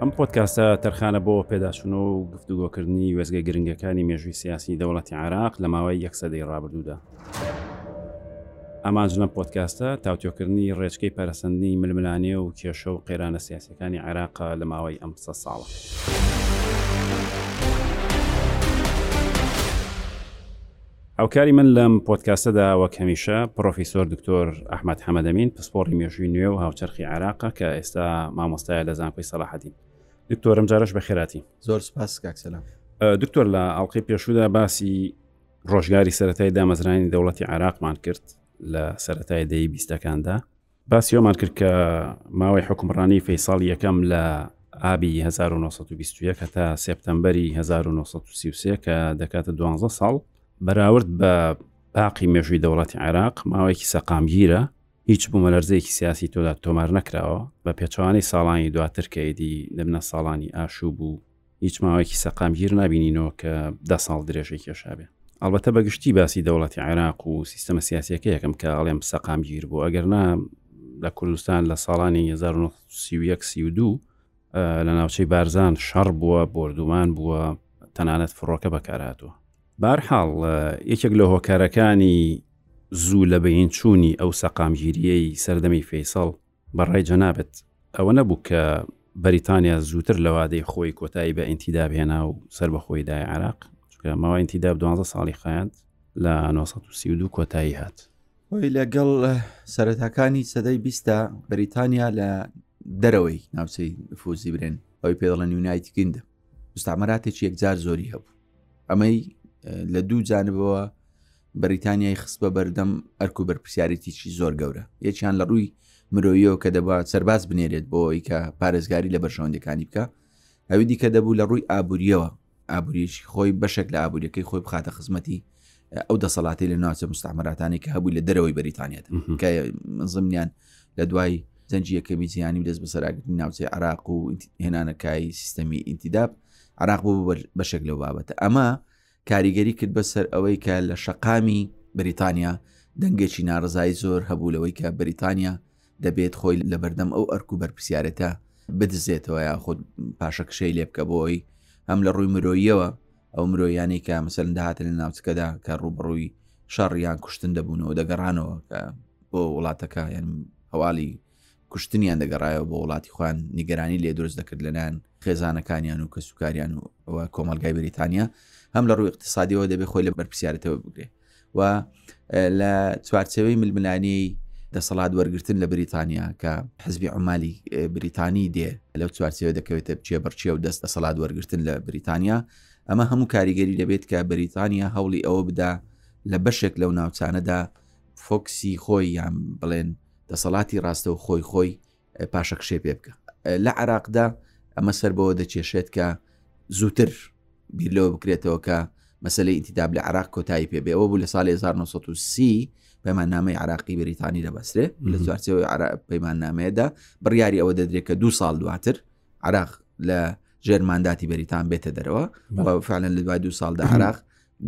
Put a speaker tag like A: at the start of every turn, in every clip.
A: ئەم پۆتکاستە تەرخانە بۆ پێداچوون و گفتوگۆکردنی وێزگە گرنگەکانی مێژووی سیاسی دەوڵەتی عراق لە ماوەی یەک سەدەی ڕابردوودا. ئامانج لەم پۆتکاستە تاوتۆکردنی ڕێچکەی پەرسەندنی ململانێ و کێشە و قێرانە سیاسەکانی عێراق لە ماوەی ئەم سە ساڵە. هاوکاری من لەم پۆدکاستەدا وەک هەمیشە پڕۆفیسۆر دکتۆر ئەحمەد حەمەدەمین پسپۆڕی مێژووی نوێ و هاوچەرخی عێراقە کە ئێستا مامۆستایە لە زانکۆی سەلاحەدین دکتۆرم جارش بەخێراتی
B: زۆر سپاس کاکسەلام
A: دکتۆر لە ئەڵلقەی پێشودا باسی ڕۆژگاری سەتای دامەزرانی دەوڵەتی عراقمان کرد لە سەتای دەی بیستەکاندا باسی ئەومان کرد کە ماوەی حکومڕانی فەیساڵ یەکەم لە ئابی 1920 هەتا سپتمبری 1933 کە دەکاتە 12 ساڵ بەراورد بە باقی مێژووی دەوڵەتی عێراق ماوەیەکی سەقامگیرە هیچ بوومەلەرزەیەکی سیاسی تۆدا تۆمار نەکراوە بە پێچوانەی ساڵانی دواتر کەیدی لەمنە ساڵانی ئاشوو بوو هیچ ماوەیەکی سەقامگیر نبینینەوە کە دە ساڵ درێژەی کێشابێ ئەڵبەتە بەگشتی باسی دەوڵەتی عێراق و سیستەمە سیاسەکە یەکەم کە ئەڵێم سەقامگیر بوو ئەگەر نا لە کوردستان لە ساڵانی 1932 لە ناوچەی بارزان شەڕ بووە بردومان بووە تەنانەت فڕۆکە بەکارهاتوە بارحاڵ یەکێک لە هۆکارەکانی زوو لە بەین چوونی ئەو سەقامگیریەی سەردەمی فەیسەڵ بەڕای جەنابت ئەوە نەبوو کە بەریتانیا زووتر لە وادەی خۆی کۆتایی بە ئینتیداب هێنا و سربەخۆی دای عراق چکە ماوە ئینتیداب 12 ساڵی خایند لە 1932 کۆتایی هات
B: وی لەگەڵ سەرەتاکانی سەدەی بیستە بەریتانیا لە دەرەوەی ناوچەی فوزی برێن ئەوی پێڵەن یونایتی گیندە مستعمەراتێکی یەکجار زۆری هەبوو ئەمەی لە دوو جانبەوە بەریتانیای خست بە بەردەم ئەرک و بەرپسیارێتیی زۆر گەورە یەکیان لە ڕووی مرۆیەوە کە دەبا سەرباز بنێرێت بۆ ئەوی کە پارێزگاری لە بەرژەوەندەکانی بکە ئەوی دیکە دەبوو لە ڕووی ئابوووریەوە ئابووریشی خۆی بەشێک لە ئابوووریەکەی خۆی بخاتە خزمەتی ئەو دەسەڵاتی لە ناوچە مستعمراتانی کە هەبووی لە دەرەوەی بەریتانیات کە زمنیان لە دوای زەنجی یەکەمی جیهانی و دەست بەسەراگرتنی ناوچەی عراق و هێنانەکای سیستەمی ئینتیداب عراق بوو بەشێک لەو بابەتە ئەمە کاریگەری کرد بەسەر ئەوەی کە لە شەقامی بریتانیا دەنگێکی ناڕزایی زۆر هەبوو لەوەی کە بریتانیا دەبێت خۆی لە بەردەم ئەو ئەرک و بەرپسیارەتە بدزێتەوە یا خود پاشەکشەی لێ بکە بۆی هەم لە ڕووی مرۆیەوە ئەو مرۆیانەی کە مەسەن داهاتە لە ناوچەکەدا کە ڕوبڕووی شەڕیان کوشتن دەبوونەوە دەگەڕانەوە کە بۆ وڵاتەکە یان هەواڵی کوشتنیان دەگەڕایەوە بۆ وڵاتی خۆیان نیگەرانی لێ دروست دەکرد لەلایەن خێزانەکانیان و کەسوکاریان و کۆمەلگای بریتانیا هەم لە ڕووی اقتصادیەوە دەبێت خۆی لە بەرپسیارەتەوە بگرێ و لە چوارچەوەی ململانی دەسەڵات وەرگتن لە بریتانیا کە حزبی عمالی بریتانی دێ لەو چوارچەوە دەکەوێتە بچێ بڕچێ و دەست دەسەڵات وەرگتن لە بریتانیا ئەمە هەموو کاریگەری دەبێت کە بریتانیا هەوڵی ئەوە بدا لە بەشێک لەو ناوچانەدا فۆکسی خۆی یان بڵێن دەسەڵاتی ڕاستەوخۆی خۆی پاشەکشێ پێ بکە لە عراقدا ئەمە سەر بەوە دەکێشێت کە زووتر بیر لەوە بکرێتەوە کە مەسلەی ئینتیداب لە عراق کۆتایی پێ بێەوە بوو لە سال 1930 پەیماننامەی عراقی بریتانی دەبەسرێ لە جوارچەوەی پەیماننامەیەدا بڕیاری ئەوە دەدرێت کە دو ساڵ دواتر عراق لە ژێرمانداتی بەریتان بێتە دەرەوە فعلەن لە دوای دو ساڵدا عراق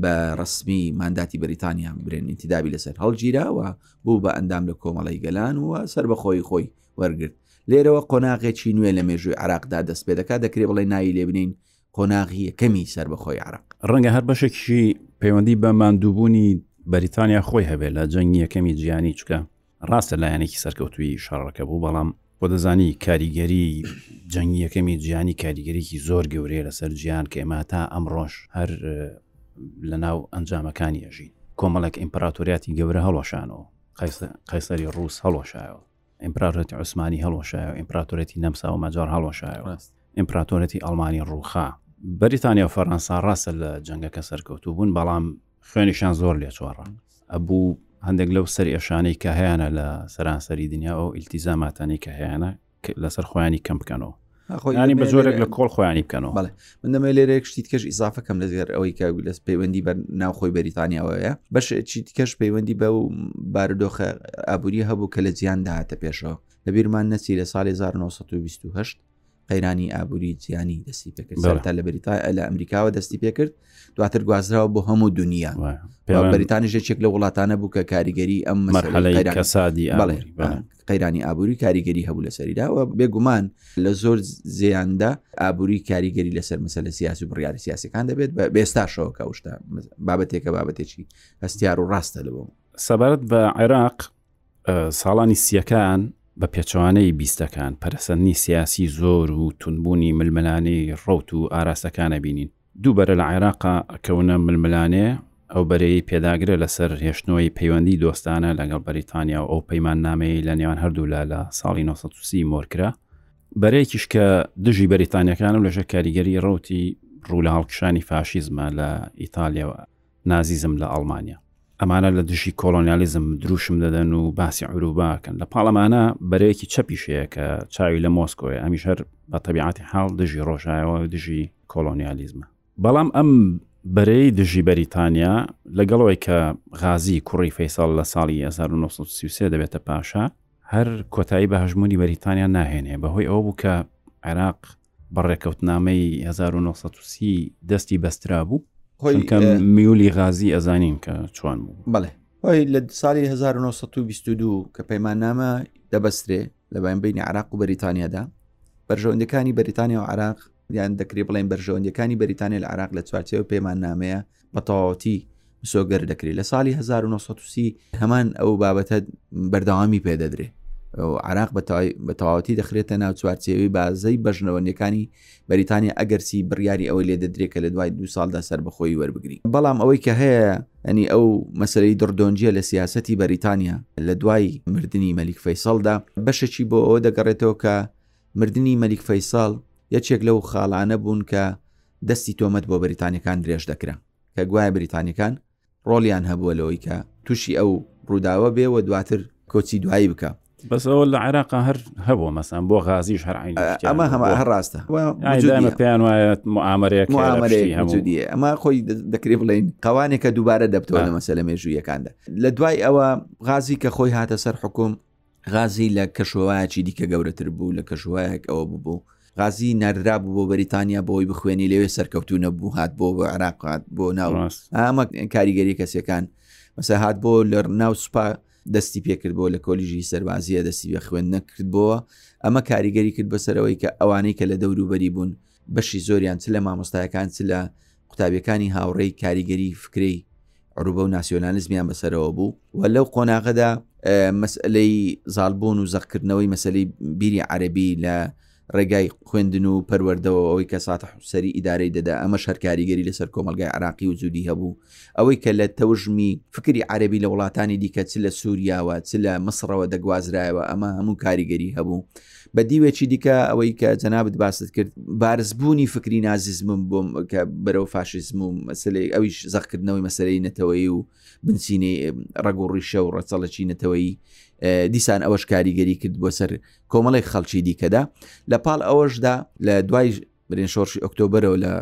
B: بە ڕسمی ماداتی بەریتانیا برێن ئینتدابی لەسەر هەڵگیراوە بوو بە ئەندام لە کۆمەڵی گەلان و سەر بە خۆی خۆی وەرگرت لێرەوە قۆناغێکی نوێ لە مێژووی عراقدا دەست پێ دەکات دەکرێ بڵێ ناوی لێبنین قۆناغی یەکەمی سەر بە خۆی عراق
A: ڕەنگە هەر بەشێکی پەیوەندی بە مادووبوونی بەریتانیا خۆی هەبێت لە جەنگی یەکەمی جیانی چکە ڕاستە لایەنێکی سەرکەوتوی شەڕەکە بوو بەڵام بۆ دەزانی کاریگەری جەنگی یەکەمی جیانی کاریگەریکی زۆر گەورەیە لەسەر جیان کە ئێمە تا ئەمڕۆژ هەر لە ناو ئەنجامەکانی ئەژین کۆمەڵێک ئیمپراتوریاتی گەورە هەڵۆشانەوە قەیسەری ڕوس هەڵۆشایەوە ئیمپراتۆرەتی عوسمانی هەڵۆشایەوە ئیمپراتۆرەتی نەمسا و مەجار هەڵۆشایەوە ئیمپراتۆرەتی ئەڵمانی ڕووخا بەریتانیا و فەرەنسا ڕاستە لە جەنگەکە سەرکەوتوو بوون بەڵام خوێنیشان زۆر لێ چۆڕە ئەبوو هەندێک لەو سەر ئێشانەی کە هەیەە لە سەرانسەری دنیا و ئیلتیزاماتانی کە هەیەە لەسەر خۆیانی کەم بکەنەوە خۆیانی بە زۆرێک لە کۆڵ خۆیانی بکەنەوە
B: بڵێ من دەمە لێرەێک شتی کەش ئیزافەکەم لە زێر ئەوەی کە لەس پەیوەندی بە ناوخۆی بەریتانیاوەیە بەش چی کەش پەیوەندی بە و بارودۆخە ئابووری هەبوو کە لە جیاندا هاتە پێشەوە لە بیرمان نەچی لە ساڵی 1920 قەیرانی ئابووری جیانی دەستی پێکرد سەرتا لە بریتای لە ئەمریکاوە دەستی پێکرد دواتر گوازراوە بۆ هەموو دنیا بەریتانی ژێکێک لە وڵاتانە بوو کە کاریگەری ئەم مەرحەلەسادی
A: بڵێ
B: قەیرانی
A: ئابووری
B: کاریگەری هەبوو لە سەریداوە بێگومان لە زۆر زیاندا ئابووری کاریگەری لەسەر مەسە لە سیاسی بڕیاری سیاسەکان دەبێت بە بێستاشەوە کەوشتا بابەتێکە بابەتێکی هەستیار و ڕاستە لەبوو
A: سەبارەت بە عێراق ساڵانی سیەکان بە پێچوانەی بیستەکان پەرسەندنی سیاسی زۆر و تونبوونی ململانی ڕوت و ئاراستەکانە بینین دوو بەرە لە عێراقا کەونە ململانێ ئەو بەرەی پێداگرە لەسەر هێشتنەوەی پەیوەندی دۆستانە لەگەڵ بەریتانیا و ئەو پەیمان نامەیە لە نێوان هەردوولا لە ساڵی 1930 مۆرکرا بەرەیەکیش کە دژی بەریتانیەکانم لەژە کاریگەری ڕوتی ڕوو لە هەڵکشانی فاشیزمە لە ئیتالیاوە نازیزم لە ئەڵمانیا. ئەمانە لە دژی کۆلۆنیالیزم دروشم دەدەن و باسی عروباکەن لە پاڵەمانە بەرەیەکی چەپیشەیە کە چاوی لە مۆسکۆی ئەمیش هەر بە تەبیعاتی حاڵ دژی ڕۆژایەوە دژی کۆلۆنیالیزمە بەڵام ئەم بەرەی دژی بەریتانیا لەگەڵەوەی کە غازی کوڕی فەیساڵ لە ساڵی 1933 دەبێتە پاشا هەر کۆتایی بە هەژمونی بەریتانیا ناهێنێ بەهۆی ئەوە بوو کە عێراق بە ڕێکەوتنامەی 1930 دەستی بەسترابوو هۆیکەم میولی غازی ئەزانین کە چوان بوو
B: بڵێ هۆی لە ساڵی 1922 کە پەیماننامە دەبەسترێ لە باین بینی عراق و بەریتانیادا بەرژەوەندەکانی بەریتانیا و عراق یان دەکری بڵێن بەرژەوەندەکانی بەریتانیا لە عراق لە چوارچەوە پەیمان نامەیە بە تەواوەتی مسۆگەر دەکرێت لە ساڵی 1930 هەمان ئەو بابەتە بەردەوامی پێدەدرێ عراق بە تەواوەتی دەخرێتە ناو چوارچێوی بازەی بەژنەوەندەکانی بەریتانیا ئەگەرچی بڕیاری ئەوەی لێ دەدرێت کە لە دوای دو ساڵدا سەر بەخۆی وەربگری بەڵام ئەوەی کە هەیە ئەنی ئەو مەسلەی دڕدۆنجە لە سیاستی بەریتانیا لە دوای مردنی مەلیک فەیسەڵدا بەشەکی بۆ ئەوە دەگەڕێتەوە کە مردنی مەلیک فەیساڵ یەکێک لەو خاڵانە بوون کە دەستی تۆمەت بۆ بەریتانیەکان درێژ دەکرا کە گوایە بریتانیەکان ڕۆڵیان هەبووە لەوەی کە تووشی ئەو ڕووداوە بێ و دواتر کۆچی دوایی بکە
A: بەس ئەوە لە عێراق هەر هەبوو مەسان بۆ غازیش هەر
B: ئەمە هەمە هەر ڕاستە
A: پێیان وایە معامرەیە
B: هەمودیە ئەمە خۆی دەکری بڵین قوانێکە دووبارە دەبتەوە لە مەسەلە مێژوویەکاندا لە دوای ئەوە غازی کە خۆی هاتە سەر حکوم غازی لە کەشوهوایەکی دیکە گەورەتر بوو لە کەشوهایەک ئەوە ببوو غازی نردرا بوو بۆ بەریتانیا بۆی بخوێنی لەوێ سەرکەوتو نەبوو هات بۆ بۆ عراق هات بۆ ناو ئەمە کاریگەری کەسەکان مەسە هات بۆ لە ناو سوپا دەستی پێکرد بۆ لە کۆلیژی سەربازیە دەستی بە خوێن نەکرد بۆ ئەمە کاریگەری کرد بەسەرەوەی کە ئەوانەی کە لە دەوروبەری بوون بەشی زۆریان چ لە مامۆستایەکان چ لە قوتابیەکانی هاوڕێی کاریگەری فکرەی عروبە و ناسیۆنالیزمیان بەسەرەوە بوو و لەو قۆناغەدا مەسلەی زالبوون و زەقکردنەوەی مەسلی بیری عەربی لە ڕێگای خوێندن و پەروەردەوە ئەوەی کە ساتە حوسری ئیدارەی دەدا ئەمە شەرکاریگەری لەسەر کۆمەلگای عراقی و جوودی هەبوو ئەوەی کە لە تەوژمی فکری عەربی لە وڵاتانی دیکە چ لە سووریاوە چ لە مسڕەوە دەگوازرایەوە ئەمە هەموو کاریگەری هەبوو بە دیوێکی دیکە ئەوەی کە جەنابەت باست کرد بارزبوونی فکری نازیزمم بووم کە بەرەو فاشیزم و مەسلەی ئەویش زەخکردنەوەی مەسەرەی نەتەوەی و بنچینەی ڕەگ و ڕیشە و ڕەچەڵەکی نەتەوەی دیسان ئەوەش کاریگەری کرد بۆ سەر کۆمەڵێک خەڵکی دیکەدا لە پاڵ ئەوەشدا لە دوای برێن شۆرشی ئۆکتۆبرەوە لە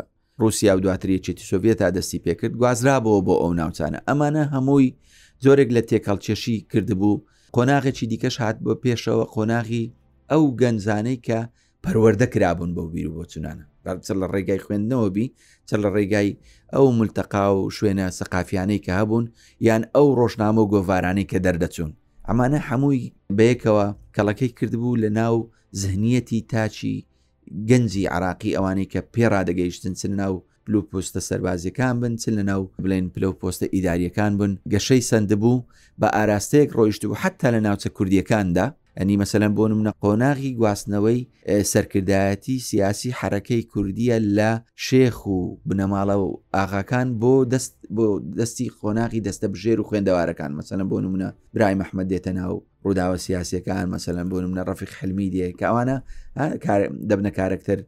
B: ڕووسیا و دواتر یەکێتی سۆڤیەتا دەستی پێکرد گوازرابەوە بۆ ئەو ناوچانە ئەمانە هەمووی جۆرێک لە تێکەڵکێشی کردبوو قۆناغێکی دیکەش هات بۆ پێشەوە قۆناغی ئەو گەنجانەی کە پەروەەردە کرابوون بەو بیر و بۆچونانە بەچەر لە ڕێگای خوێندنەوە بی چە لە ڕێگای ئەو ملتەقا و شوێنە سەقافیانەی کە هەبوون یان ئەو ڕۆژنامە و گۆڤارانەی کە دەردەچوون ئەمانە هەمووی بەیەکەوە کەڵەکەی کردبوو لە ناو زهنیەتی تاچی گەنجی عراقی ئەوانەی کە پێ ڕادەگەیشتن چ لەناو پلە و پۆستە سەربازیەکان بن چ لەناو بڵێن پلە و پۆستە ئیداریەکان بوون گەشەی سەندبوو بە ئاراستەیەک ڕۆیشت و حتا لە ناوچە کوردیەکاندا ئەنی مەسەلەن بۆ نمنە قۆناغی گواستنەوەی سەرکردایەتی سیاسی حرەکەی کوردیە لە شێخ و بنەماڵە و ئاغاکان بۆ دەست بۆ دەستی قۆناغی دەستە بژێر و خوێندەوارەکان مەسەلەن بۆ نمونە برای مححمد دێتە ناو ڕووداوە سیاسەکان مەسەلەن بۆ منە ڕفیق حلمی دێ کە ئەوانە دەبنە کارکتەر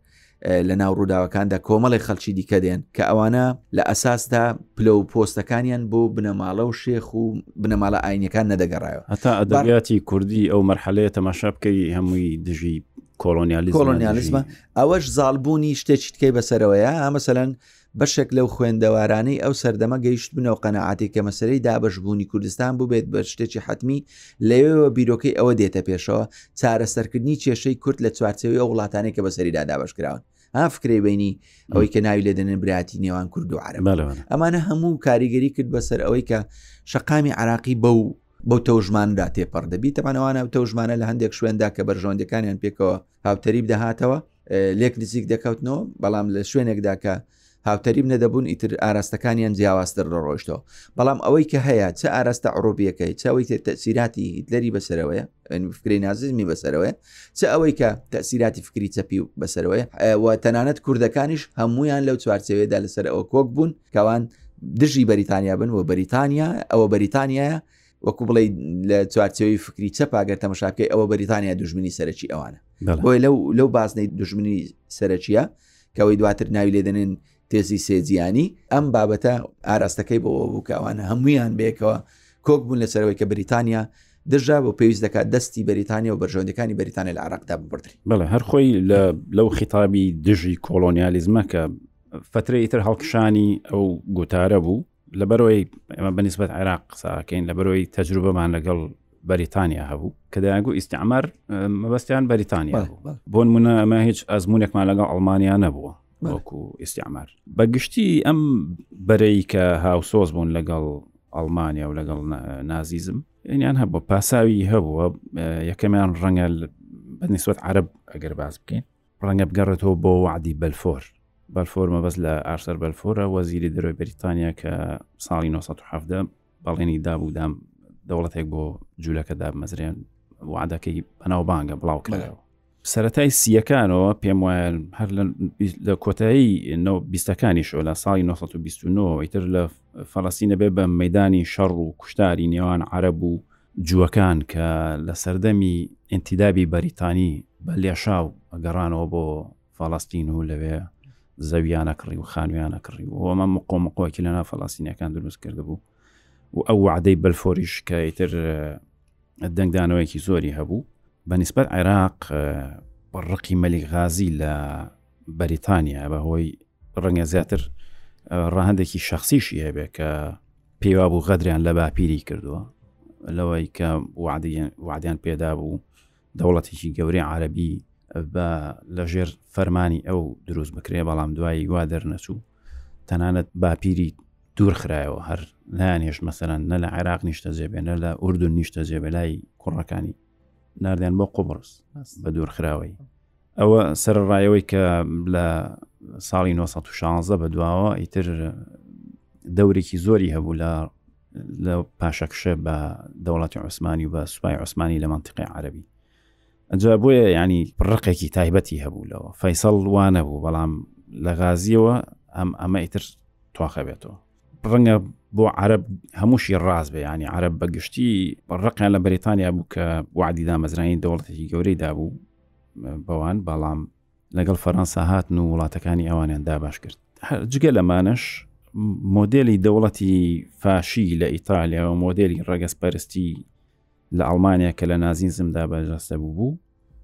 B: لە ناو ڕووداوەکاندا کۆمەڵی خەڵکی دیکە دێن کە ئەوانە لە ئەساسدا پلە و پۆستەکانیان بۆ بنەماڵە و شێخ و بنەماڵە ئاینەکان نەدەگەڕایەوە
A: هەتا ئەدەبیاتی کوردی ئەو مەرحەلەیە تەماشا بکەی هەمووی دژی کۆلۆنیالیزم
B: کۆلۆنیالیزمە ئەوەش زالبوونی شتێکیتکەی بەسەرەوەیە ئەمەسەەن بەشێک لەو خوێندەوارانەی ئەو سەردەمە گەیشتبنەوە قەنەعاتێک کە مەسەرەی دابەشبوونی کوردستان بووبێت بە شتێکی حتمی لەوێوە بیرۆکەی ئەوە دێتە پێشەوە چارەسەرکردنی کێشەی کورد لە چوارچەوەی ئەو وڵاتانی کە بەسەریدا دابش کراون ها فکرەی بینی ئەوەی کە ناوی لێدەنێن براتی نێوان کورد و عرب ئەمانە هەموو کاریگەری کرد بەسەر ئەوەی کە شەقامی عراقی بەو بەو تەوژماندا تێپەڕ دەبی تەمانەوانە تەوژمانە لە هەندێک شوێندا کە بەرژەوەندەکانیان پێکەوە هاوتەریب دەهاتەوە لێک نزیک دەکەوتنەوە بەڵام لە شوێنێکدا کە هاوتەریب نەدەبوون ئیتر ئاراستەکانیان جیاوازتر ڕۆشتەوە بەڵام ئەوەی کە هەیە چه ئاراستە عڕۆبیەکەی چاوەی تر تەسیراتی هیتلەری بەسەرەوەیە فکری نازیزمی بەسەرەوەی چه ئەوەی کە تەسیراتی فکری چەپی و بەسەرەوەی و تەنانەت کوردەکانیش هەمویان لەو چوارچەوەیەدا لەسەر ئەوە کۆک بوون کەوان دژی بەریتانیا بن و بەریتانیا ئەوە بەریتانیایە وەکو بڵێ لە چوارچەوەی فکری چە پاگەر تەمەشاکەی ئەوە بەریتانیا دژمنی سەرەکی ئەوانە بۆی لەو لەو بازنەی دژمنی سەرەکیە کەەوەی دواتر ناوی لێدەنێن تێزی سێجیانی ئەم بابەتە ئاراستەکەی بۆ بووکەوانە هەمویان بێکەوە کۆک بوون لەسەرەوەی کە بریتانیا دژا بۆ پێویست دەکات دەستی بەریتانیا و بەرژەوەندەکانی بەریتانیا لە عراقدا
A: ببردرێت بەڵێ هەرخۆی لەو خیتابی دژی کۆلۆنیالیزمەکە فترەی تر هەڵکشانی ئەو گوتارە بوو لەبەرەوەی ئەمە بەنیسبەت عێراق قساکەین لەبەرەوەی تەجروبەمان لەگەڵ بەریتانیا هەبوو کە دەیانگو ئیسعمار مەبەستیان بەریتانیا بۆن منە ئەمە هیچ ئەزمونێکمان لەگەڵ ئەڵمانیا نەبووە وەکو ئیسعمار بەگشتی ئەم بەرەی کە هاوسۆز بوون لەگەڵ ئەڵمانیا و لەگەڵ نازیزم یان هەبوو پاساوی هەبووە یەکەمیان ڕەنگە بەنیسوەت عرب ئەگەر باز بکەین ڕەنگە بگەڕێتەوە بۆ وعدی بەلفۆر بەلفۆر مەبەست لە ئارسەر بەلفۆرە وەزیری دەرۆی بریتانیا کە ساڵی 1970 بەڵێنی دابوو دام دەوڵەتێک بۆ جوولەکە دابمەزرێن وعدەکەی بەناو بانگە بڵاو کراوە سەتای سیەکانەوە پێم وایە هەر لە کۆتایی بیستەکانی شۆ لە ساڵی 1920 ئیتر لە فەڵستی نەبێ بە مەدانی شەڕ و کوشتاری نێوان عرب و جووەکان کە لە سەردەمی ئینتیدابی بەریتانی بە لێشاو گەڕانەوە بۆ فەڵاستین و لەوێ زەویانە کڕی و خانویانە کڕی و ئەمە مقۆمقۆکی لەنا فەڵاستینەکان دروست کرد بوو و ئەو وعدەی بەلفۆریش کە ئیتر دەنگدانەوەیەکی زۆری هەبوو بەنیسبەت عێراق ڕقی مەلیک غازی لە بەریتانیا بە هۆی ڕەنگە زیاتر ڕەهندێکی شخصیشی هەبێ کە پێوا بوو غەدریان لە باپیری کردووە لەوەی کە وعدیان پێدا بوو دەوڵەتێکی گەورەی عربی بە لەژێر فەرمانی ئەو دروست بکرێ بەڵام دوایی وا دەرنەچوو تەنانەت باپیری دوور خرایەوە هەر نانێش مەسەرەن نە لە عێراق نیشتە جێبێ نە لە ئوردون نیشتە جێبێ لای کوڕەکانی ناردیان بۆ قوبڕس بە دوور خراوەی ئەوە سەرڕایەوەی کە لە ساڵی 1916 بە دواوە ئیتر دەورێکی زۆری هەبوو لە لە پاشەکشە بە دەوڵاتی عوسمانی و بە سوپای عوسمانی لە منتیقی عربی ئەجا بۆیە ینی ڕقێکی تایبەتی هەبوو لەوە فەیسەڵ وانە بوو بەڵام لە غازیەوە ئەم ئەمە ئیتر تواخە بێتەوە ڕەنگە بۆ عرب هەمووشی ڕاز بێ ینی عرب بەگشتی ڕقیان لە بریتانیا بوو کە وعدی دامەزرانی دەوڵەتێکی گەورەی دابوو بەوان بەڵام لەگەڵ فەەنسا هاتن و وڵاتەکانی ئەوانیان داباش کرد جگە لەمانش مۆدلی دەوڵەتی فاشی لە ئیتالیا و مۆدلی ڕەگەزپەرستی لە ئەڵمانیا کە لە نازیزمدا بەجەستە بوو بوو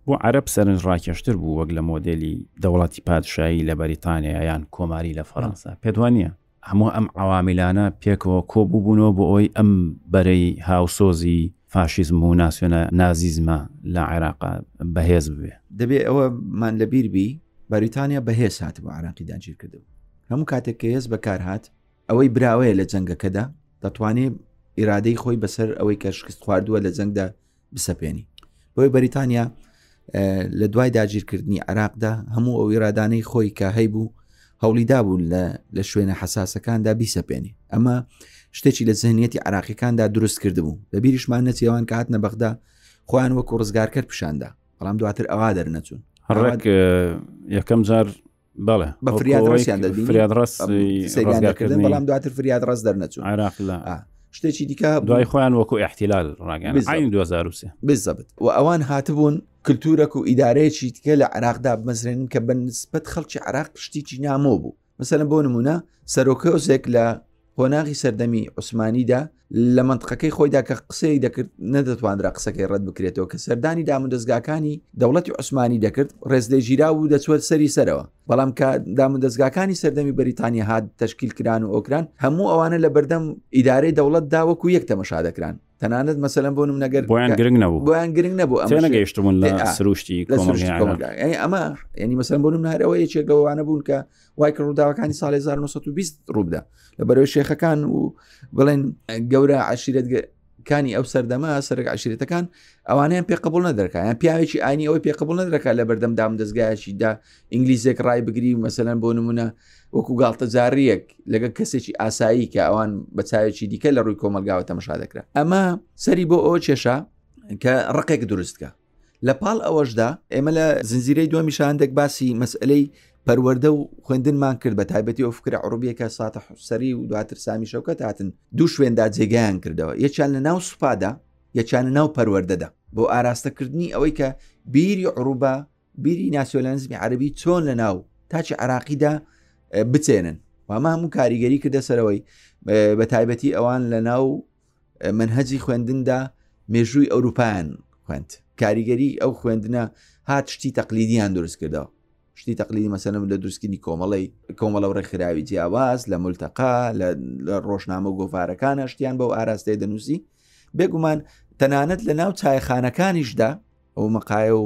A: بۆ عرب سەرنج ڕاکێشتر بوو وەک لە مۆدلی دەوڵەتی پادشایی لە بەریتانیا یان کۆماری لە فەەنسا پێدوانە هەموو ئەم عەوامیلانە پێکەوە کۆ بووبوونەوە بۆ ئەوەی ئەم بەرەی هاوسۆزی فاشیزم و ناسیۆنا نازیزمە لە عێراقا بەهێز ببێ.
B: دەبێ ئەوە مان لە بیر بی بەریتانیا بەهێز هاتبوو عێراقی داگیر کردبوو. هەموو کاتێک کە هێز بەکار هات ئەوەی براوەیە لە جەنگەکەدا دەتوانێ ئیرادەی خۆی بەسەر ئەوەی کە شکست خواردووە لە جەنگدا بسەپێنی بۆی بەریتانیا لە دوای داگیرکردنی عراقدا هەموو ئەو ئیرادانەی خۆی کە هەیبوو هەوڵی دابوون لە شوێنە حساسەکاندا بیسەپێنی ئەمە شتێکی لە زهنیەتی عراقیەکاندا دروست کرد بوو لە بیریشمان نەچێوان کە هاتنە بەغدا خۆیان وەکو ڕزگارکەر پیشاندا بەڵام دواتر ئەوا دەرنەچوون
A: ڕێک یەکەم جار بەڵێ
B: بە فریاد ڕاستیان دەبین فریاد ڕاست سەیرگاکردن بەڵام دواتر فریاد ڕاست دەرنەچوو
A: عراق لە
B: شتێکی دیکە
A: دوای خۆیان وەکو احتیلال ڕاگەن 2023
B: بزەبت و ئەوان هاتبوون کللتورەک و ئیدارەیەکی دیکە لە عراقدا بمەزرێنن کە بە نسبەت خەڵکی عراق شتێکی نامۆ بوو مثلەن بۆ نمونە سەرۆکەۆزێک لە قۆناغی سەردەمی عوسمانیدا لە منطقەکەی خۆیدا کە قسەی دەکرد نەدەتواندرا قسەکەی ڕەت بکرێتەوە کە سەردانی دامودەستگاکانی دەوڵەتی عوسمانی دەکرد ڕێز لێ ژیرا و دەچوەر سەری سەرەوە بەڵام کە دامودەستگاکانی سەردەمی بەریتانیا هاات تشکیل کران و ئۆکران هەموو ئەوانە لە بەردەم ئیدارەی دەوڵەت داوەکو یەک تەمەشا دەکران تەنانەت مەسەلەن بۆ نمونە گەر
A: بۆیان گرنگ نەبوو
B: بۆیان گرنگ نەبوو
A: ئەمە نەگەیشتبوون لە سروشتی
B: ینی ئەمە ینی مەسەن بۆ نمونارەوە یەکێک لەوانە بوون کە وای کە ڕووداوەکانی ساڵی 1920 ڕووبدا لە بەرەوەی شێخەکان و بڵێن گەورە عشیرەت کانی ئەو سەردەما سەرک عشرێتەکان ئەوانیان پێقبول نەدەکە یان پیاوێکی ئاینی ئەوەی پێقبول نەدەکە لە بەردەم دام دەستگایشیدا ئینگلیزێک ڕای بگری و مەسەەن بۆ نمونە وەکو گاڵتەجاریەک لەگە کەسێکی ئاسایی کە ئەوان بە چاوێکی دیکە لە ڕووی کۆمەلگاوە تەمەشا دەکرا ئەمە سەری بۆ ئەو کێشە کە ڕقێک دروستکە لە پاڵ ئەوەشدا ئێمە لە زنجیرەی دووە میشاندێک باسی مەسئلەی پەروەەردە و خوێندنمان کرد بە تایبەتی ئەو فکرە عڕوبیەکە ساتە حوسری و دواتر سامی شەوکەت هاتن دوو شوێندا جێگەیان کردەوە یەکیان لە ناو سوپادا یەکیانە ناو پەروەەردەدا بۆ ئاراستەکردنی ئەوەی کە بیری عروبە بیری ناسیۆلەنزمی عەربی چۆن لە ناو تاچی عراقیدا بچێنن وامە هەموو کاریگەری کردە سەرەوەی بە تایبەتی ئەوان لە ناو منهجی خوێندندا مێژووی ئەوروپایان خوێند کاریگەری ئەو خوێندنە هات شتی تەقلیدیان دروست کردەوە شتی تەقلیدی مەسەنم لە دروستکردنی کۆمەڵی کۆمەڵە و ڕێکخراوی جیاواز لە ملتەقا لە ڕۆژنامە و گۆڤارەکان هەشتیان بەو ئاراستەی دەنووسی بێگومان تەنانەت لە ناو چایخانەکانیشدا ئەو مەقاە و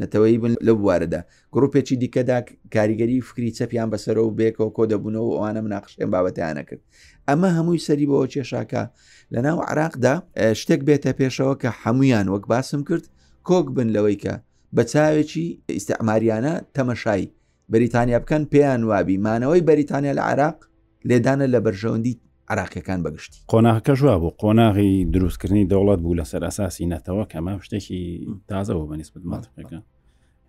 B: نەتەوەیی بوون لەو بوارەدا گروپێکی دیکەدا کاریگەری فکری چەپیان بەسەرە و بێکەوە کۆ دەبوونەوە و ئەوانە مناقشێن بابەتیانە کرد ئەمە هەمووی سەری بەوە کێشاکە لە ناو عراقدا شتێک بێتە پێشەوە کە هەمویان وەک باسم کرد کۆک بن لەوەی کە بە چاوێکی ئیسعماریانە تەمەشای بەریتانیا بکەن پێیان وابی مانەوەی بەریتانیا لە عراق لێدانە لە بەرژەوەندی عراقیەکان بەگشتی
A: قۆناغەکە ژوا بوو قۆناغی دروستکردنی دەوڵەت بوو لەسەر ئەساسی نەتەوە کەمە شتێکی تازەەوە بەنیست ماتەکە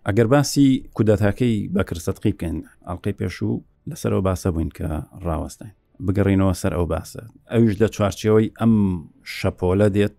A: ئەگەر باسی کودەتاکەی بەکرسەتقی بکەین ئەڵلقەی پێشوو لەسەرەوە باسە بووین کە ڕاوەستین بگەڕینەوە سەر ئەو باسە ئەویش لە چوارچەوەی ئەم شەپۆلە دێت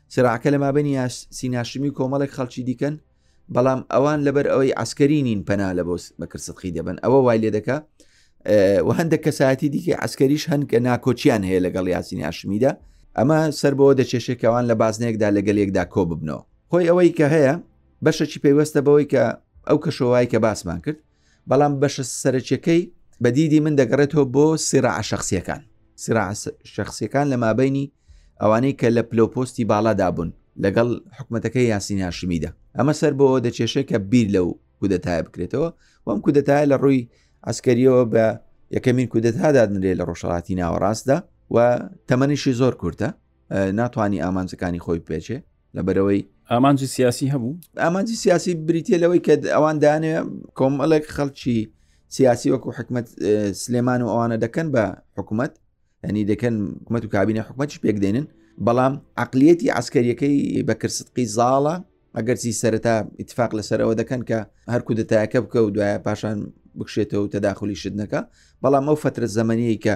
A: سراعەکە لەمابەنی یاسین هاشمی
B: و کۆمەڵێک خەڵکی دیکەن بەڵام ئەوان لەبەر ئەوەی ئەسکەری نین پەنا لە بۆ بەکر سەدقی دەبن ئەوە وای لێ دەکە و هەندێک کەسایەتی دیکە ئەسکەریش هەن کە ناکۆچیان هەیە لەگەڵ یاسین هاشمیدا ئەمە سەر بۆ دەچێشێکەوان لە بازنێکدا لەگەل یەکدا کۆ ببنەوە خۆی ئەوەی کە هەیە بەشەکی پەیوەستە بەوەی کە ئەو کەشەوەی کە باسمان کرد بەڵام بەشە سەرەکیەکەی بە دیدی من دەگەڕێتەوە بۆ سیراع شخصیەکان سیراع شخصیەکان لە مابینی ئەوانەی کە لە پلۆپۆستی باڵادا بوون لەگەڵ حکوومەتەکەی یاسین هاشمیدا ئەمە سەر بۆەوە دەچێشێک کە بیر لەو کودەتای بکرێتەوە وەم کودەتای لە ڕووی ئەسکەریەوە بە یەکەمین کودەتا دادنرێ لە ڕۆژهڵاتی ناوەڕاستدا و تەمەنیشی زۆر کورتە ناتوانانی ئامانجەکانی خۆی پێچێ لەبەرەوەی
A: ئامانجی سیاسی هەبوو
B: ئامانجی سیاسی بریتە لەوەی کە ئەوان دانێ کۆمەڵێک خەڵکی سیاسی وەکو حکومت سلێمان و ئەوانە دەکەن بە حکوومەت ئەنی دەکەن حکومت و کابینە حکومەتش پێک دێنن بەڵام عقلیەتی ئاسکەریەکەی بەکرسقی زاڵە ئەگەرچی سەرەتا ئیتفاق لەسەرەوە دەکەن کە هەرکو دەتایەکە بکە و دوایە پاشان بکشێتەوە تەداخلی شتنەکە بەڵام ئەو فترە زەمەنیە کە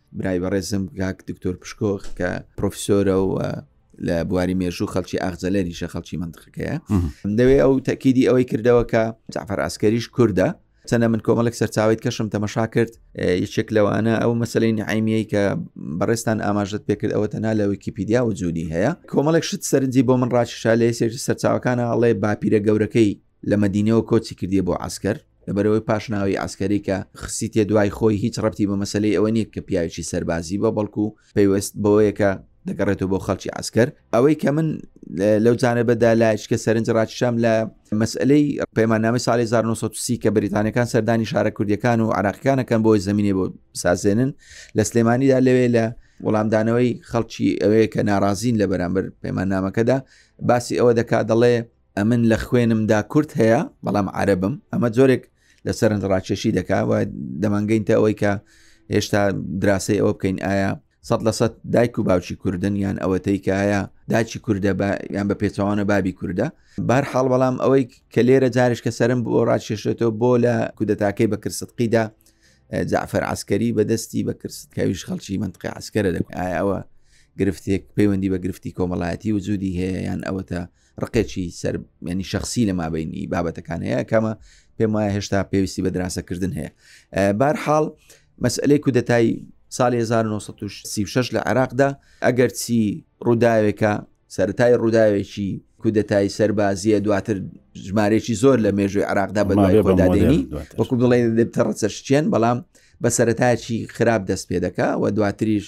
B: برای بەڕێزم گاک دکتۆر پشکۆخ کە پرۆفسۆرە و لە بواری مێژوو خەڵکی ئاغزەلەریشە خەڵکی منتقەکەیە دەوێ ئەو تەکیدی ئەوەی کردەوە کە جعفر ئاسکەریش کووردە چەنە من کۆمەڵێک سەرچاوی کەشم تەمەشا کرد یەکێک لەوانە ئەو مەسلەی نعیمیەی کە بەڕێستان ئاماژت پێکرد ئەوە تەنا لە ویکیپیدیا و جوودی هەیە کۆمەڵێک شت سەرنجی بۆ من ڕاشیشا لە سێژ سەرچاوەکانە ئەڵێ باپیرە گەورەکەی لە مەدینەوە کۆچی کردیە بۆ عسکەر لەبەرەوەی پاش ناوی عسکەری کە خسیتێ دوای خۆی هیچ ڕەتی بە مەسلەی ئەوە نیە کە پیاوێکی سەربازی بە بەڵکو پەیوەست بەوەیەکە دەگەڕێتەوە بۆ خەڵکی ئاسکەر ئەوەی کە من لەو جانە بەدا لایچکە سەرنج ڕاکشام لە مەسلەی پەیماننامی ساڵی 1970 کە بریتانەکان سەردانی شارە کوردیەکان و عراقیەکانەکەن بۆی زمینێ بۆ سازێنن لە سلێمانیدا لەوێ لە وەڵامدانەوەی خەڵکی ئەوەیە کە ناڕازین لە بەرامبەر پەیماننامەکەدا باسی ئەوە دەکات دەڵێ ئەمن لە خوێنمدا کورد هەیە بەڵام عربم ئەمە جۆرێک لە سەرنج ڕاکێشی دەکا و دەمانگەینتە ئەوەی کە هێشتا دراسی ئەوە بکەین ئایا سە لە سە دایک و باوکی کوردن یان ئەوەتەی کایە داچی کووردە یان بە پێچوانە بابی کووردە بار حاڵ بەڵام ئەوەی کە لێرە جارش کە سرم بۆ ڕاکێشێتەوە بۆ لە کودەتاکەی بە کرسقیدا جعفر عسکەری بەدەستی بە کرسکەویش خەڵکی منطقی عسکەرە دەکە ئایا ئەوە گرفتێک پەیوەندی بە گرفتی کۆمەڵایەتی وجودی هەیە یان ئەوەتە ڕقێکی سەر ینی شخصی لە مابینی بابەتەکان هەیە کەمە پێم وایە هێشتا پێویستی بە دراسەکردن هەیە بارحاڵ مەسئلەی کودەتای ساڵی 1936 لە عێراقدا ئەگەر چی ڕووداوێکە سەرای ڕووداوێکی کودەتای سەربازیە دواتر ژمارێکی زۆر لە مێژوی عراقدا بەدادێنی وەکو بڵێ دەبتە ڕەچەشتێن بەڵام بە سەرەتایکی خراپ دەست پێ دەکە و دواتریش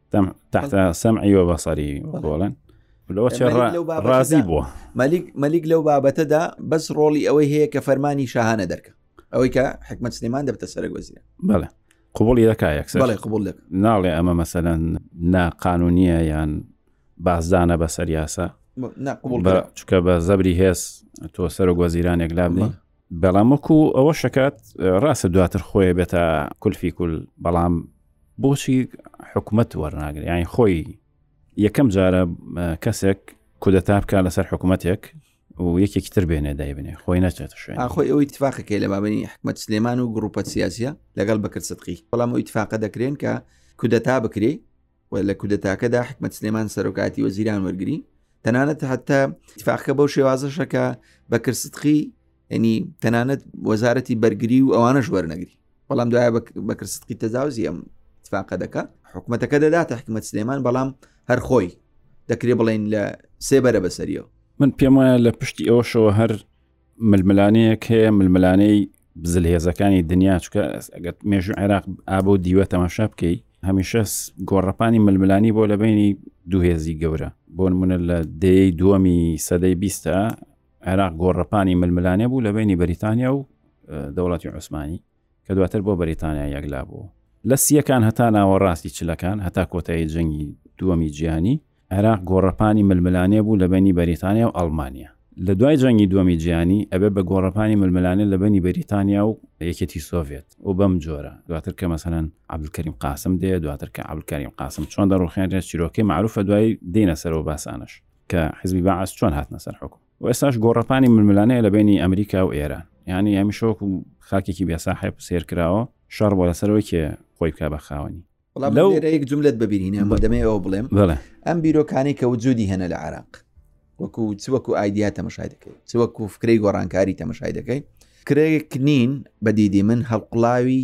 B: تحت سمعی و
A: بەسەری بڵێن لەوە ڕازی بووە
B: مەلیک مەلیک لەو بابەتەدا بەس ڕۆڵی ئەوەی هەیە کە فەرمانی شاهانە دەرکە ئەوەی کە حکمت سلێمان دەبتە سەرک وەزیرە
A: بڵێ قوبڵی دەکا
B: یەکسەڵی قوبڵ
A: ناڵێ ئەمە مەسەەن ناقانونیە یان بازدانە بەسەر یاسا چکە بە زەبری هێز تۆ سەرۆک وەزیرانێک لابنی بەڵام وەکو ئەوە شکات ڕاستە دواتر خۆی بێتە کولفی کول بەڵام بۆچی حکومت وەرناگرێت یانی خۆی یەکەم جارە کەسێک کودەتا بکە لەسەر حکوومەتێک و یەکێکی تر بێنێ دایبنێ خۆی نەچێت شوێن
B: خۆی ئەوەی تفاقەکەی لە بابنی حکومت سلێمان و گروپە سیاسە لەگەڵ بەکرد سدقی بەڵام ئەوی تفاقە دەکرێن کە کودەتا بکرێ و لە کودەتاکەدا حکمت سلێمان سەرۆکاتی وەزیران وەرگری تەنانەت هەتا تفاقکە بەو شێوازەشەکە بە کرسستقی ینی تەنانەت وەزارەتی بەرگری و ئەوانەش وەرنەگری بەڵام دوایە بە کرسستقی تەزاوزی ئەم تفاقە دەکە حکوومەتەکە دەداتە حکمت سلێمان بەڵام هەر خۆی دەکرێ بڵێن لە سێبەرە بەسەریەوە
A: من پێم وایە لە پشتی ئەوشەوە هەر ململانەیەک هەیە ململانەی زلهێزەکانی دنیا چکە ئەگەر مێژو عێراق ئابە و دیوە تەماشا بکەی هەمیشە گۆڕەپانی ململانی بۆ لە بینی دوهێزی گەورە بۆ نمونە لە دەی دووەمی سەدەی بیستە عێراق گۆڕەپانی ململانێ بوو لە بینی بەریتانیا و دەوڵاتی عوسمانی کە دواتر بۆ بەریتانیا یەکلا بوو. لە سییەکان هەتا ناوەڕاستی چلەکان، هەتا کۆتایی جەنگی دووەمی جیهانی، عێراق گۆڕەپانی ململانێ بوو لە بەینی بەریتانیا و ئەڵمانیا. لە دوای جەنگی دووەمی جیهانی، ئەبێ بە گۆڕەپانی ململانێ لە بەینی بەریتانیا و یەکێتی سۆڤێت و بەم جۆرە، دواتر کە مەسەلەن عەبدولکەریم قاسم دێ، دواتر کە عەبدولکەریم قاسم چۆن دەڕوخێنرێ، چیرۆکەی مەعروفە دوای دێینە سەرەوە باسانەش، کە حیزبی بەعس چۆن هاتنە سەر حوکم. و ئێستاش گۆڕەپانی ململانەیە لە بینی ئەمریکا و ئێران یعنی هەمیشۆک و خاکێکی بێساحێب و سێرکراوە شەڕ بۆ لەسەرەوەی کێ خۆی بکە بە خاوەنی
B: لەوێک جملت ببینینە بەدەمێ ئەو بڵێم
A: بڵێ
B: ئەم بیرۆکانی کە وجودی هەنە لە عراق وەکو چ وەکو ئایدیا تەمەشای دەکەی چ وەکو فکرەی گۆڕانکاری تەمەشای دەکەی کرێک نین بەدیدی من هەڵقلاوی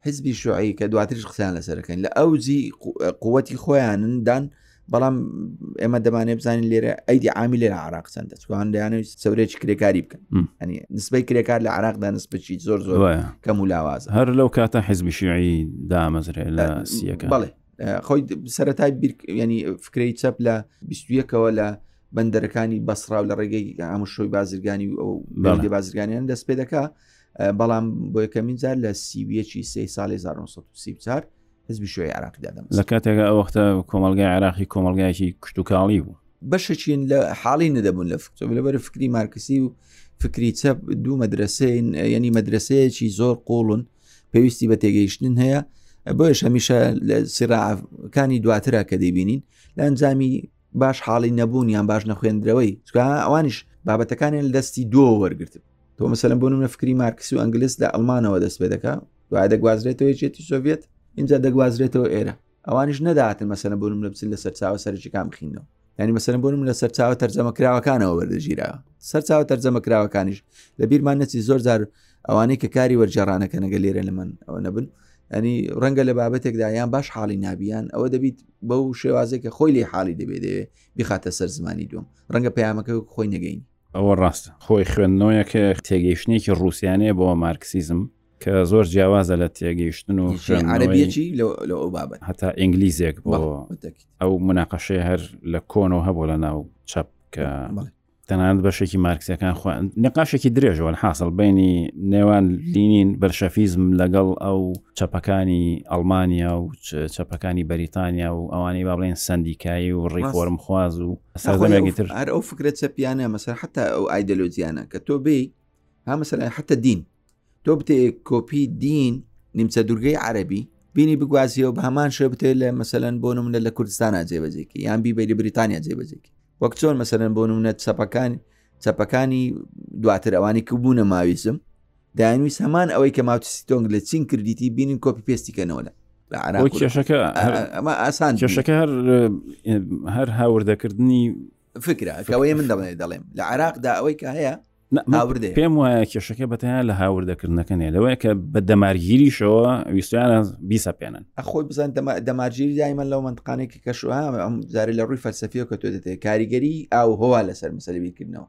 B: حزبی شوعی کە دواترش قسەیان لەسەرەکەین لە ئەوجی قوتی خۆیانن دان بەڵام ئێمە دەمانێ بزانین لێرە ئەیدی عامی لێرە عراق چەند دەچوان دەیانەویست سەورێک کرێکاری بکەن ئەنی نسبەی کرێکار لە عراقدا نسبچی زۆر زۆر کەم و لاواز
A: هەر لەو کاتە حزبی شیعی دامەزرێ لە سیەکە
B: بڵێ خۆی سەتای ینی فکری چەپ لە 21ەوە لە بەندەرەکانی بەسراو لە ڕێگەی ئامشۆی بازرگانی و ئەو بازرگانیان دەست پێ دەکە بەڵام بۆ یەکەمین جار لە سیویەکی سێ ساڵی 1934 حزبی شوێ عراقی دادەم
A: لە کاتێکە ئەوەختە کۆمەلگای عراقی کۆمەلگایکی کوشتتوکاڵی بوو
B: بەشەچین لە حاڵی نەدەبوون لە فکتۆ لەبەر فکری مارکسی و فکری چەپ دوو مەدرسین یعنی مەدرسەیەکی زۆر قوڵن پێویستی بە تێگەیشتن هەیە بۆیش هەمیشە لە سیراعەکانی دواترا کە دەیبینین لە ئەنجامی باش حاڵی نەبوون یان باش نەخوێندرەوەی چکە ئەوانیش بابەتەکانیان لە دەستی دووە وەرگتن تۆ مەسەلم بۆ نمە فکری مارکسی و ئەنگلیس لە ئەلمانەوە دەست پێ دەکا دوای دەگوازرێتەوە یەکێتی سۆڤێت ئینجا دەگوازرێتەوە ئێرە ئەوانش نەداتن مەسەنە بۆ من بچن لە سەرچاوە سەرجەکان بخینەوە ینی مەسەن بۆ من لە سەرچاوە تەرجەمە کراوەکانەوە وەردەگیرا سەرچاوە تەرجەمە کراوەکانیش لە بیرمان نەچی زۆر جار ئەوانەی کە کاری وەرجێڕانەکە نەگە لێرە لە من ئەوە نەبن ئەنی ڕەنگە لە بابەتێکدا یان باش حاڵی نابیان ئەوە دەبیت بەو شێوازێک کە خۆی لێ حاڵی دەبێت دەوێت بخاتە سەر زمانی دوم ڕەنگە پەیامەکە خۆی نەگەین
A: ئەوە ڕاستە خۆی خوێندنەوەیەکە تێگەیشتنێکی ڕوسیانەیە بۆ مارکسیزم کە زۆر جیاوازە لە تێگەیشتن و
B: عربیەکی لە ئەو بابەت
A: هەتا ئینگلیزێک بۆ ئەو مناقەشەیە هەر لە کۆنەوە هەبوو لە ناو چەپ کە تەنانەت بەشێکی مارکسیەکان خۆ نقاشێکی درێژەوە حاصل بینی نێوان لینین بەرشەفیزم لەگەڵ ئەو چەپەکانی ئەڵمانیا و چەپەکانی بەریتانیا و ئەوانەی با بڵێن سندیکایی و ڕیفۆرم خواز و
B: سەردەمێکی تر هەر ئەو فکرە چەپیانە مەسەر حتا ئەو ئایدەلۆجییانە کە تۆ بێ ها مەسەلای حتا دین تۆ بتێ کۆپی دین نیمچە دوورگەی عەربی بینی بگوازیەوە بە هەمان شێ بتێ لە مەسەەن بۆ منە لە کوردستانە جێبەجێکی یان بی بەی لە بریتانیا جێبەجێکی وەک چۆن مەسەەن بۆ منە چەپەکان چەپەکانی دواتر ئەوانی کەبوونە ماویزم داینویست هەمان ئەوەی کە ماوتسی تۆنگ لە چین کردیتی بینین کۆپی پێستی کەنەوە لە
A: کێشەکە
B: ئەمە ئاسان
A: کێشەکە هەر هەر هاوردەکردنی
B: فکرە کەەوەی من دەڵێ دەڵێم لە عراقدا ئەوەی کە هەیە
A: هاوردێ پێم وایە کێشەکە بەتەیان لە هاوردەکردنەکەنێ لەوەیە کە بە دەمارگیریشەوە ویستیانە بیسەپێنن
B: ئەخۆی بزان دەمارگیری دایمە لەو منتقانێکی کەشوە ئەم جارێ لە ڕووی فەلسەفیەوە کە تۆ دەێت کاریگەری ئاو هەوا لەسەر
A: مسەلبیکردنەوە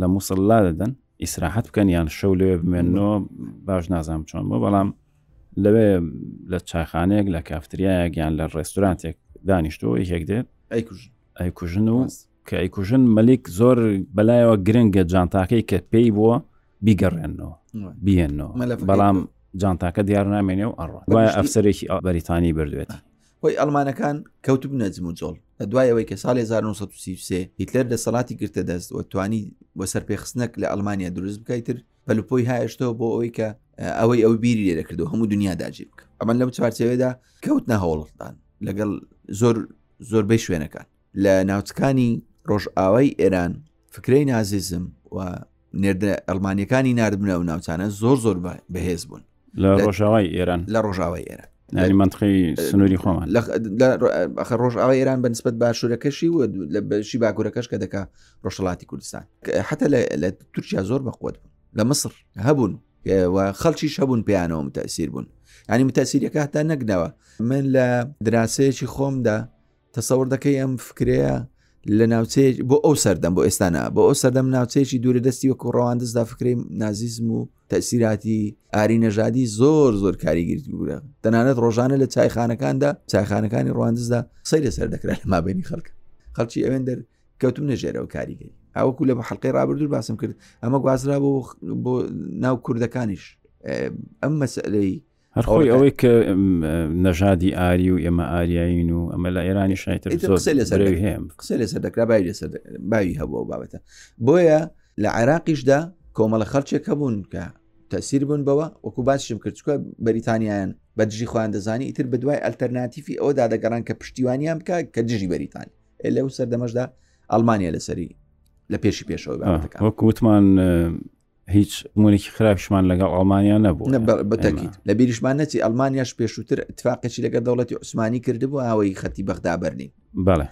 A: لە مووسڵلا دەدەن ئیسراحەت بکەن یان شەو لەوێ بمێنەوە باش نازام چۆن بۆ بەڵام لەوێ لە چاخانەیەک لە کافتریایەک یان لە ڕێستورانتێک دانیشتەوە یەک دێت ئەیکوژن و کە ئەیکوژن مەلیک زۆر بەلایەوە گرنگە جانتاکەی کە پێی بووە بیگەڕێنەوە بیێنەوە بەڵام جانتاکە دیار نامێنێ و ئەڕ وایە ئەفسەرێکی بەریتانی بردوێت
B: خۆی ئەلمانەکان کەوتبنە جموجۆڵ لە دوای ئەوەی کە ساڵی 1933 هیتلەر دەسەڵاتی گرتە دەست و توانی بۆ سەرپێخستنەک لە ئەلمانیا دروست بکەیتر پەلوپۆی هایشتەوە بۆ ئەوەی کە ئەوەی ئەو بیری لێ دەکردو هەموو دنیا داجی بکە ئەمە لەم چوارچەوەدا کەوتنە هەوڵدان لەگەڵ زۆر زۆربەی شوێنەکان لە ناوچکانی ڕۆژئاوای ئێران فکرەی نازیزم و نێردە ئەلمانیەکانی نردبنە و ناوچانە زۆر زۆر بەهێز بوون
A: لە ڕۆژاوای ئێران
B: لە ڕۆژاوای ئێران
A: نانی منتقی سنووری خۆمان
B: ئەخە ڕۆژاوای ئێران بە نسبت باشوورەکەشی و لە بەشی باکوورەکەش کە دەکا ڕۆژهڵاتی کوردستان حتا لە تورکیا زۆر بەقوت بوون لە مصر هەبوون خەڵکیش هەبوون پێیانەوە متەسیر بوون ینی متەسیریەکە هەتا نەگنەوە من لە دراسەیەکی خۆمدا تەسەور دەکەی ئەم فکرەیە لە ناوچەیە بۆ ئەو سەردەم بۆ ئێستانا بۆ ئەو سەردەم ناوچەیەکی دوورە دەستی وەکو ڕەواندزدا فکری نازیزم و تەسیراتی ئاری نەژادی زۆر زۆر کاریگررت بوورە تەنانەت ڕۆژانە لە چایخانەکاندا چایخانەکانی ڕواندزدا قسەی لەسەر دەکرێت لە مابینی خەڵک خەڵکی ئەوێن دەر کەوتم نەژێرەوە کاریگەری ئەوکو لە بە حلقی ڕابردور باسم کرد ئەمە گوازرا بۆ بۆ ناو کوردەکانیش ئەم مەسلەی
A: هەر خۆی ئەوەی کە نەژادی ئاری و ئێمە ئاریایین و ئەمە لە ئێرانی شایتر
B: قسە لەسەر هەم قسە لەسەر دەکرا باوی لەسەر باوی هەبوو بابەتە بۆیە لە عێراقیشدا کۆمەڵە خەڵچێک هەبوون کە تەسیر بوون بەوە وەکو باشم کرد چکە بەریتانیان بە دژی خۆیان دەزانی ئیتر بە دوای ئەلتەرناتیفی ئەوەدا دەگەڕان کە پشتیوانیان بکە کە دژی بەریتان لەو سەردەمەشدا ئەلمانیا لەسەری لە پێشی پێشەوە
A: وەکووتمان هیچ مونێکی خراپشمان لەگەڵ ئەڵمانیا نەبوو
B: بەتەکیت لە بیریشمان نەچی ئەلمانیاش پێشووتر اتفاقێکی لەگە دەوڵەتی عوسمانی کردبوو ئەوەی خەتی بەغدا بەرنین
A: بەڵێ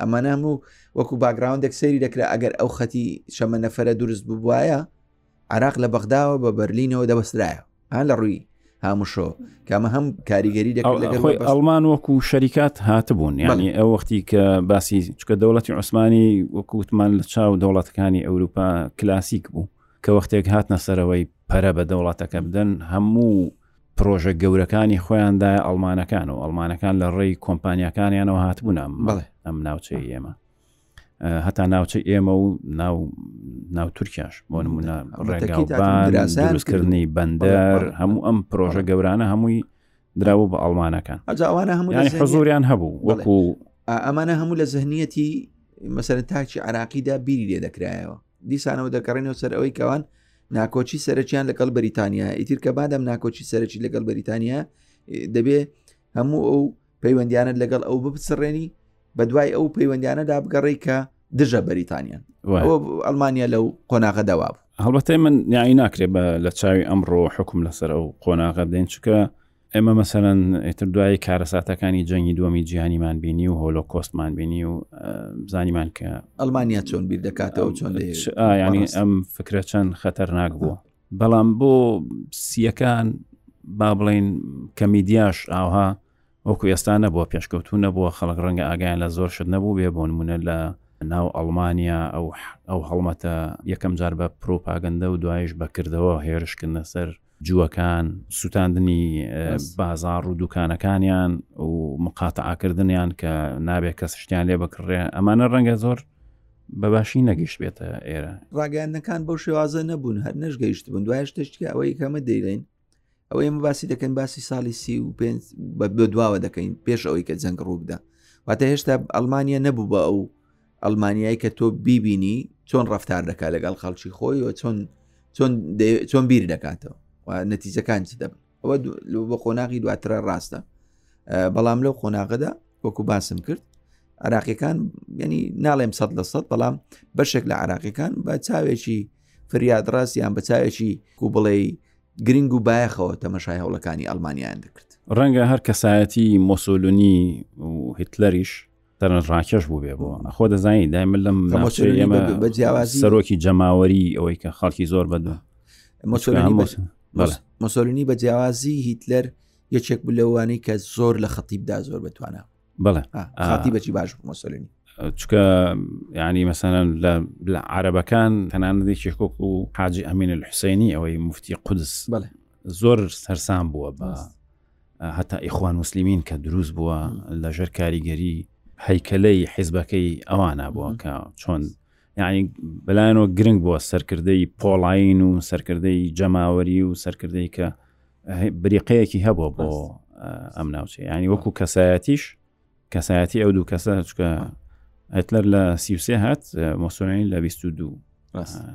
B: ئەمانام و وەکو باگراوندێک سەیری دەکرا ئەگەر ئەو خەتی شەمە نەفرە دروست ببواە عراق لە بەغداوە بە بەرلینەوە دەبەسترایە ها لە ڕووی هاموشۆ کامە هەم کاریگەری
A: دەکەن لەگەڵ ئەڵمان وەکو شەریکات هاتبوون یعنی ئەو وەختی کە باسی چکە دەوڵەتی عوسمانی وەکووتمان لە چاو دەوڵەتەکانی ئەوروپا کلاسیک بوو کە وەختێک هاتنە سەرەوەی پەرە بە دەوڵاتەکە بدەن هەموو پرۆژە گەورەکانی خۆیاندا ئەڵمانەکان و ئەڵمانەکان لە ڕێی کۆمپانیەکانیانەوە هاتبوونام بڵێ ئەم ناوچەی ئێمە هەتا ناوچەی ئێمە و ناو ناو تورکیاش بۆ نمونە ڕێگاکردنی بەندەر هەموو ئەم پرۆژە گەورانە هەمووی دراوە بە ئەڵمانەکان
B: ئەجاوانە هەموو
A: حزوریان هەبوو وەکو
B: ئەمانە هەموو لە زهنیەتی مەسەر تاکی عراقیدا بیری لێ دەکرایەوە دیسانەوە دەکەڕێنەوە سەر ئەوەی کەوان ناکۆچی سەرچیان لەگەڵ بریتانیا ئیتر کە بادەم ناکۆچی سەرچی لەگەڵ بریتانیا دەبێ هەموو ئەو پەیوەندیانت لەگەڵ ئەو ببسڕێنی بە دوای ئەو پەیوەندیانەدا بگەڕی کە دژە بەریتانیان ئەلمانیا لەو قۆناغە داوا بوو
A: هەڵبەتە من یاایی ناکرێ بە لە چاوی ئەمڕۆ حکم لەسەر ئەو قۆناغە دێن چکە ئێمە مەسەرەن ئیتر دوای کارەساتەکانی جەنگی دووەمی جیهانیمان بینی و هۆلۆ کۆستمان بینی و زانیمان کە
B: ئەلمانیا چۆن بیر دەکاتەوە چۆن
A: ینی ئەم فکرە چەند خەتەرناک بووە بەڵام بۆ سیەکان با بڵین کە میدیاش ئاها وەکو ئێستا نەبووە پێشکەوتو نەبووە خەڵک ڕەنگە ئاگیان لە زۆر شت نەبوو بێ بۆ نمونە لە ناو ئەڵمانیا ئەو ئەو هەڵمەتە یەکەم جار بە پرۆپاگەندە و دوایش بەکردەوە هێرشکردە سەر جووەکان سووتاندنی بازار و دوکانەکانیان و مقاتعاکردنیان کە نابێت کە سشتیان لێ بکڕێ ئەمانە ڕەنگە زۆر بەباشی نەگەشتبێتە ئێرە
B: ڕاگەاندنەکان بەو شێوازە نەبوون هەر نەشگەیشت بوون دوایش تشتکە ئەوەی کەمە دەیڵین ئەوە ئێمە باسی دەکەین باسی ساڵی سی و پێ بە دواوە دەکەین پێش ئەوەی کە جەنگ ڕووبدا واتە هێشتا ئەلمانیا نەبوو بە ئەو ئەلمانیایی کە تۆ بیبینی چۆن ڕفتار دەکا لەگەڵ خەڵکی خۆی و چۆن چۆن بیر دەکاتەوە نەتیجەکان چ دەبن ئەوە بە قۆناغی دواترە ڕاستە بەڵام لەو قۆناغەدا وەکو باسم کرد عراقیەکان ینی ناڵێم سە لە سەد بەڵام بەشێک لە عراقیەکان بە چاوێکی فریاد ڕاست یان بە چاوێکی کو بڵێ گرنگ و بایەخەوە تەمەشای هەوڵەکانی ئەلمانیان دەکرد
A: ڕەنگە هەر کەسایەتی مۆسۆلونی و هیتلەریش سەرنجڕاکێش بوو بێ بۆ خۆ دەزانی دای من لەم بە جیاوازی سەرۆکی جەماوەری ئەوەی کە خەڵکی زۆر بەدوە
B: مۆسۆلنی بە جیاوازی هیتلەر یەکێک بوو لەوانی کە زۆر لە خەتیبدا زۆر بتوانە
A: بڵێ
B: خاتی بەچی باش مۆسۆلنی
A: چکە ینی مەسەن لە عربەکان تەنانەتی شێکۆک و حاجی ئەمین حوسینی ئەوەی مفتی قودس زۆر سەرسان بووە بە هەتا ئیخوان مسللیمین کە دروست بووە لەژێر کاریگەری هەیکەلەی حیزبەکەی ئەوانە بووە کە چۆن یعنی بەلایەنەوە گرنگ بووە سەرکردەی پۆڵین و سەرکردەی جەماوەری و سەرکردەی کە بریقەیەکی هەبووە بۆ ئەم ناوچێ ینی وەکو کەسایەتیش کەسایەتی ئەو دوو کەسە چکە ئەتلەر لە سیوسێ هات مۆسۆنین لە 22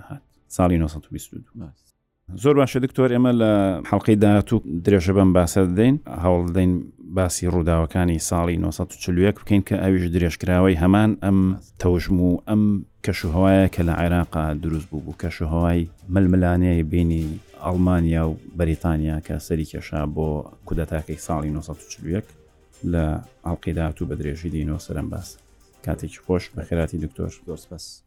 A: هات ساڵی 1922 زۆر باشە دکتۆر ئێمە لە حڵلقەی داهاتوو درێژە بەم باسە دەین هەوڵدەین باسی ڕووداوەکانی ساڵی 1940 بکەین کە ئەویش درێژکراوەی هەمان ئەم تەوژم و ئەم کەشوهوایە کە لە عێراقا دروست بوو بوو کەشوهوای ململانەیە بینی ئەڵمانیا و بەریتانیا کە سەری کێشا بۆ کودەتاکەی ساڵی 1940 لە ئەڵلقەی داهاتوو بە درێژی دینەوە سەرم باس کاتێکی خۆش بەخێراتی دکتۆر
B: دۆست بەس